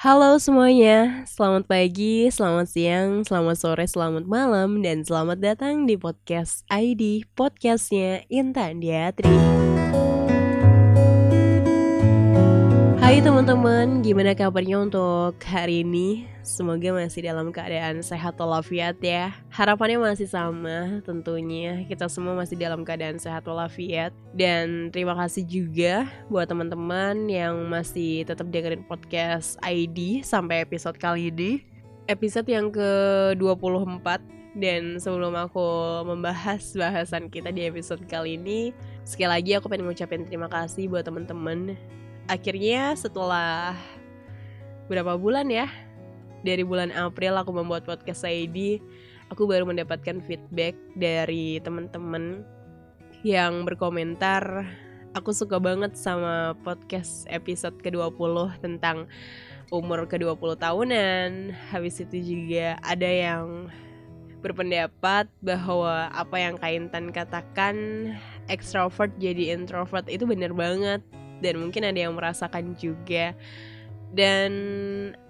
Halo semuanya, selamat pagi, selamat siang, selamat sore, selamat malam, dan selamat datang di podcast ID, podcastnya Intan Diatri. Teman-teman, gimana kabarnya untuk hari ini? Semoga masih dalam keadaan sehat walafiat ya. Harapannya masih sama tentunya. Kita semua masih dalam keadaan sehat walafiat. Dan terima kasih juga buat teman-teman yang masih tetap dengerin podcast ID sampai episode kali ini. Episode yang ke-24 dan sebelum aku membahas bahasan kita di episode kali ini, sekali lagi aku pengen ngucapin terima kasih buat teman-teman akhirnya setelah berapa bulan ya dari bulan April aku membuat podcast ID aku baru mendapatkan feedback dari teman-teman yang berkomentar aku suka banget sama podcast episode ke-20 tentang umur ke-20 tahunan. Habis itu juga ada yang berpendapat bahwa apa yang Kaintan katakan extrovert jadi introvert itu bener banget dan mungkin ada yang merasakan juga. Dan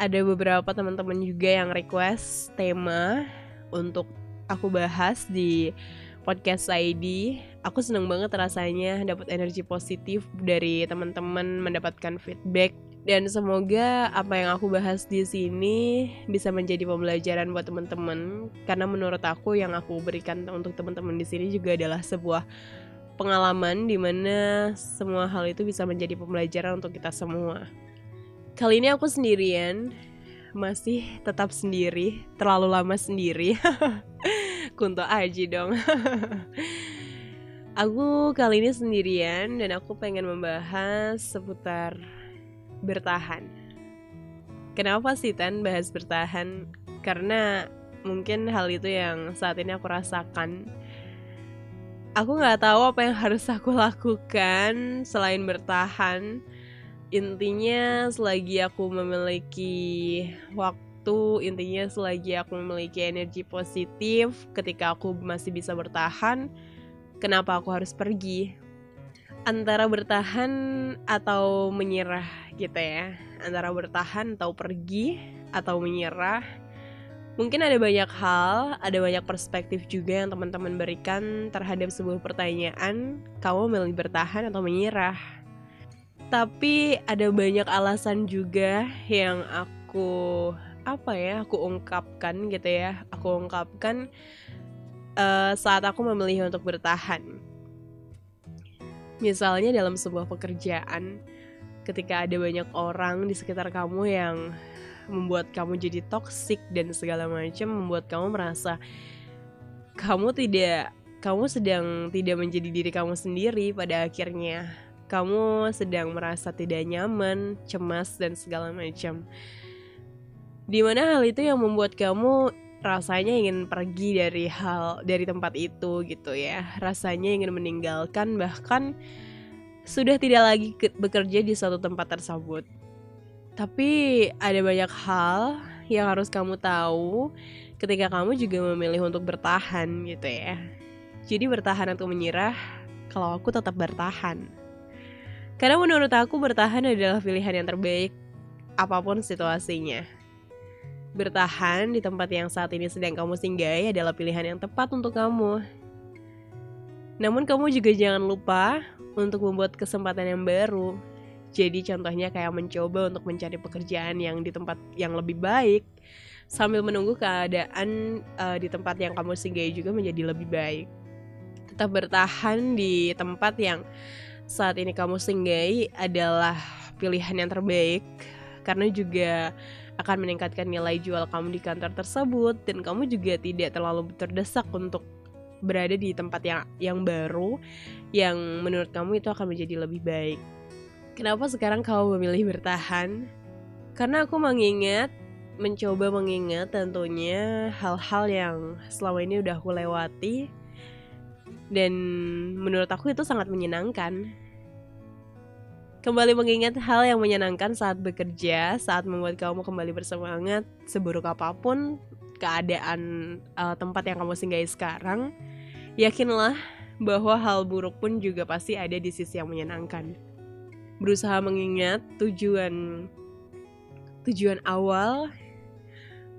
ada beberapa teman-teman juga yang request tema untuk aku bahas di podcast ID. Aku seneng banget rasanya dapat energi positif dari teman-teman mendapatkan feedback. Dan semoga apa yang aku bahas di sini bisa menjadi pembelajaran buat teman-teman. Karena menurut aku yang aku berikan untuk teman-teman di sini juga adalah sebuah pengalaman di mana semua hal itu bisa menjadi pembelajaran untuk kita semua. Kali ini aku sendirian, masih tetap sendiri, terlalu lama sendiri. Kunto aja dong. aku kali ini sendirian dan aku pengen membahas seputar bertahan. Kenapa sih Tan bahas bertahan? Karena mungkin hal itu yang saat ini aku rasakan aku nggak tahu apa yang harus aku lakukan selain bertahan. Intinya selagi aku memiliki waktu intinya selagi aku memiliki energi positif ketika aku masih bisa bertahan kenapa aku harus pergi? Antara bertahan atau menyerah gitu ya. Antara bertahan atau pergi atau menyerah Mungkin ada banyak hal, ada banyak perspektif juga yang teman-teman berikan terhadap sebuah pertanyaan, kamu milih bertahan atau menyerah. Tapi ada banyak alasan juga yang aku apa ya, aku ungkapkan gitu ya. Aku ungkapkan uh, saat aku memilih untuk bertahan. Misalnya dalam sebuah pekerjaan, ketika ada banyak orang di sekitar kamu yang membuat kamu jadi toksik dan segala macam membuat kamu merasa kamu tidak kamu sedang tidak menjadi diri kamu sendiri pada akhirnya kamu sedang merasa tidak nyaman, cemas dan segala macam. Di mana hal itu yang membuat kamu rasanya ingin pergi dari hal dari tempat itu gitu ya. Rasanya ingin meninggalkan bahkan sudah tidak lagi bekerja di suatu tempat tersebut. Tapi ada banyak hal yang harus kamu tahu ketika kamu juga memilih untuk bertahan gitu ya. Jadi bertahan atau menyerah, kalau aku tetap bertahan. Karena menurut aku bertahan adalah pilihan yang terbaik apa pun situasinya. Bertahan di tempat yang saat ini sedang kamu singgahi adalah pilihan yang tepat untuk kamu. Namun kamu juga jangan lupa untuk membuat kesempatan yang baru jadi contohnya kayak mencoba untuk mencari pekerjaan yang di tempat yang lebih baik sambil menunggu keadaan uh, di tempat yang kamu singgahi juga menjadi lebih baik. Tetap bertahan di tempat yang saat ini kamu singgahi adalah pilihan yang terbaik karena juga akan meningkatkan nilai jual kamu di kantor tersebut dan kamu juga tidak terlalu terdesak untuk berada di tempat yang yang baru yang menurut kamu itu akan menjadi lebih baik. Kenapa sekarang kau memilih bertahan? Karena aku mengingat, mencoba mengingat tentunya hal-hal yang selama ini udah aku lewati dan menurut aku itu sangat menyenangkan. Kembali mengingat hal yang menyenangkan saat bekerja, saat membuat kamu kembali bersemangat, seburuk apa pun keadaan uh, tempat yang kamu singgahi sekarang, yakinlah bahwa hal buruk pun juga pasti ada di sisi yang menyenangkan berusaha mengingat tujuan tujuan awal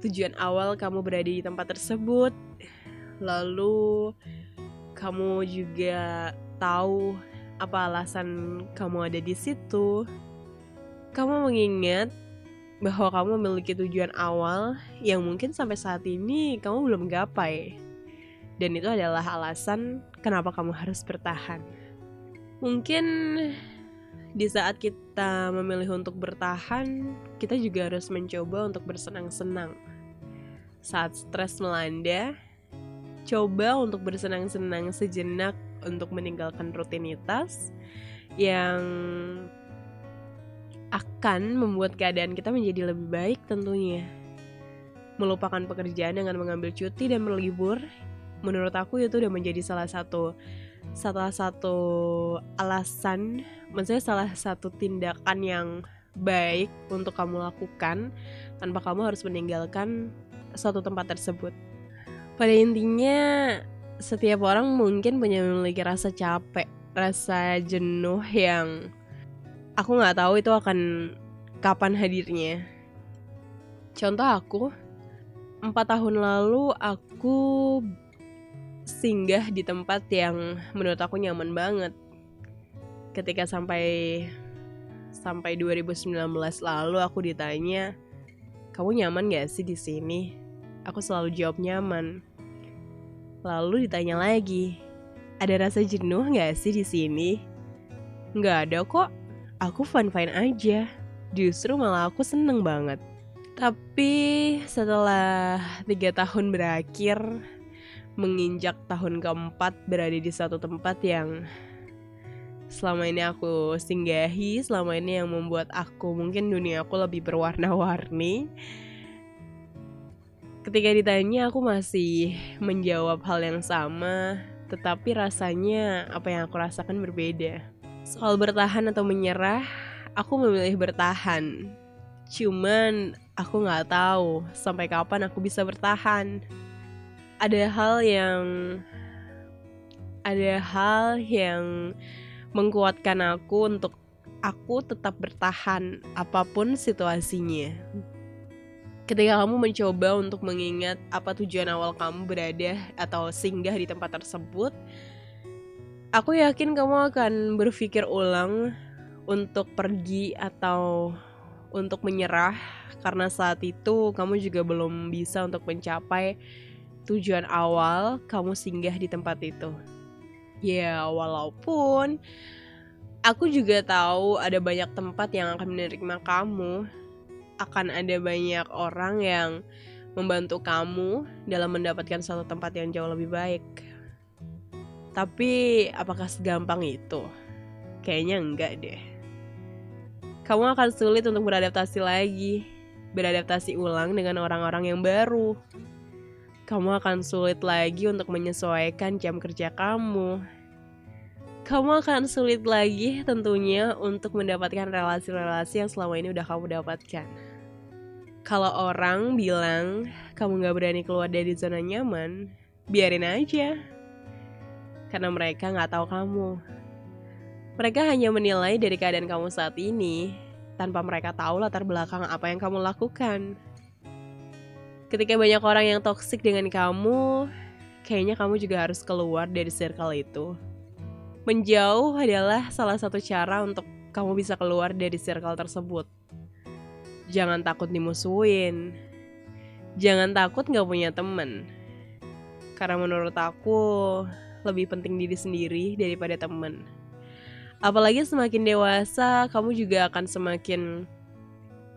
tujuan awal kamu berada di tempat tersebut lalu kamu juga tahu apa alasan kamu ada di situ kamu mengingat bahwa kamu memiliki tujuan awal yang mungkin sampai saat ini kamu belum gapai. Dan itu adalah alasan kenapa kamu harus bertahan. Mungkin di saat kita memilih untuk bertahan, kita juga harus mencoba untuk bersenang-senang. Saat stres melanda, coba untuk bersenang-senang sejenak untuk meninggalkan rutinitas yang akan membuat keadaan kita menjadi lebih baik tentunya. Melupakan pekerjaan dengan mengambil cuti dan berlibur, menurut aku itu udah menjadi salah satu salah satu alasan, maksudnya salah satu tindakan yang baik untuk kamu lakukan tanpa kamu harus meninggalkan suatu tempat tersebut. Pada intinya, setiap orang mungkin punya memiliki rasa capek, rasa jenuh yang aku nggak tahu itu akan kapan hadirnya. Contoh aku, empat tahun lalu aku singgah di tempat yang menurut aku nyaman banget. Ketika sampai sampai 2019 lalu aku ditanya, kamu nyaman gak sih di sini? Aku selalu jawab nyaman. Lalu ditanya lagi, ada rasa jenuh gak sih di sini? Nggak ada kok, aku fine-fine aja. Justru malah aku seneng banget. Tapi setelah tiga tahun berakhir, menginjak tahun keempat berada di satu tempat yang selama ini aku singgahi, selama ini yang membuat aku mungkin dunia aku lebih berwarna-warni. Ketika ditanya aku masih menjawab hal yang sama, tetapi rasanya apa yang aku rasakan berbeda. Soal bertahan atau menyerah, aku memilih bertahan. Cuman aku nggak tahu sampai kapan aku bisa bertahan. Ada hal yang ada hal yang menguatkan aku untuk aku tetap bertahan apa pun situasinya. Ketika kamu mencoba untuk mengingat apa tujuan awal kamu berada atau singgah di tempat tersebut, Aku yakin kamu akan berpikir ulang untuk pergi atau untuk menyerah karena saat itu kamu juga belum bisa untuk mencapai tujuan awal kamu singgah di tempat itu. Ya, walaupun aku juga tahu ada banyak tempat yang akan menerima kamu, akan ada banyak orang yang membantu kamu dalam mendapatkan suatu tempat yang jauh lebih baik. Tapi apakah segampang itu? Kayaknya enggak deh. Kamu akan sulit untuk beradaptasi lagi, beradaptasi ulang dengan orang-orang yang baru. Kamu akan sulit lagi untuk menyesuaikan jam kerja kamu. Kamu akan sulit lagi tentunya untuk mendapatkan relasi-relasi yang selama ini udah kamu dapatkan. Kalau orang bilang kamu gak berani keluar dari zona nyaman, biarin aja karena mereka nggak tahu kamu. Mereka hanya menilai dari keadaan kamu saat ini tanpa mereka tahu latar belakang apa yang kamu lakukan. Ketika banyak orang yang toksik dengan kamu, kayaknya kamu juga harus keluar dari circle itu. Menjauh adalah salah satu cara untuk kamu bisa keluar dari circle tersebut. Jangan takut dimusuhin. Jangan takut gak punya temen. Karena menurut aku, lebih penting diri sendiri daripada temen. Apalagi semakin dewasa, kamu juga akan semakin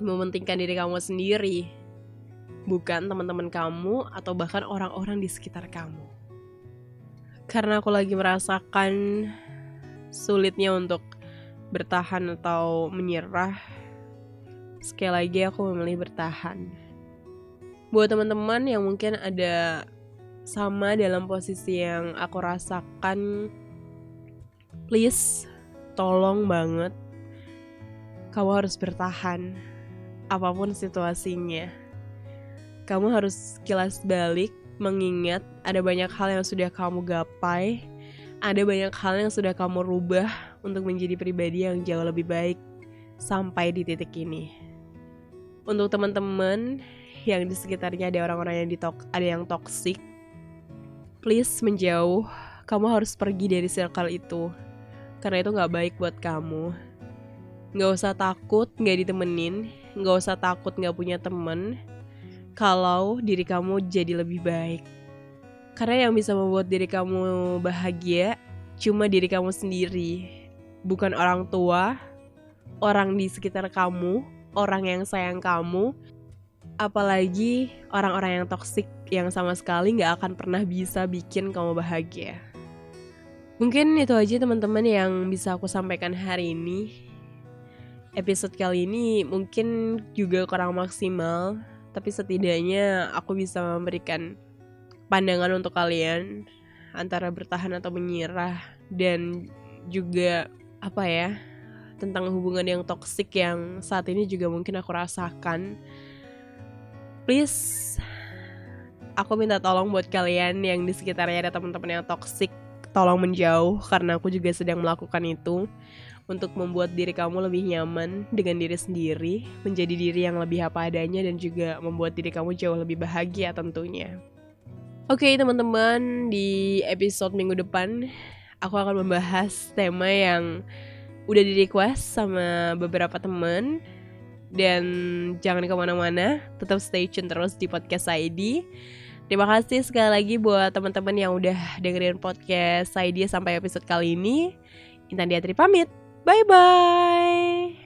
mementingkan diri kamu sendiri, bukan teman-teman kamu atau bahkan orang-orang di sekitar kamu. Karena aku lagi merasakan sulitnya untuk bertahan atau menyerah, sekali lagi aku memilih bertahan. Buat teman-teman yang mungkin ada sama dalam posisi yang aku rasakan please tolong banget kamu harus bertahan apa pun situasinya kamu harus kilas balik mengingat ada banyak hal yang sudah kamu gapai ada banyak hal yang sudah kamu rubah untuk menjadi pribadi yang jauh lebih baik sampai di titik ini. Untuk teman-teman yang di sekitarnya ada orang-orang yang ditok ada yang toksik please menjauh. Kamu harus pergi dari circle itu karena itu nggak baik buat kamu. Nggak usah takut nggak ditemenin nggak usah takut nggak punya temen kalau diri kamu jadi lebih baik karena yang bisa membuat diri kamu bahagia cuma diri kamu sendiri bukan orang tua orang di sekitar kamu orang yang sayang kamu apalagi orang-orang yang toksik yang sama sekali nggak akan pernah bisa bikin kamu bahagia. Mungkin itu aja teman-teman yang bisa aku sampaikan hari ini. Episode kali ini mungkin juga kurang maksimal, tapi setidaknya aku bisa memberikan pandangan untuk kalian antara bertahan atau menyerah dan juga apa ya tentang hubungan yang toksik yang saat ini juga mungkin aku rasakan. Please aku minta tolong buat kalian yang di sekitarnya ada teman-teman yang toksik tolong menjauh karena aku juga sedang melakukan itu untuk membuat diri kamu lebih nyaman dengan diri sendiri, menjadi diri yang lebih apa adanya dan juga membuat diri kamu jauh lebih bahagia tentunya. Oke okay, teman-teman, di episode minggu depan aku akan membahas tema yang udah di request sama beberapa teman dan jangan ke mana-mana, tetap stay tune terus di podcast ID. Terima kasih sekali lagi buat teman-teman yang udah dengerin podcast ID sampai episode kali ini. Intan Diatri pamit. Bye bye.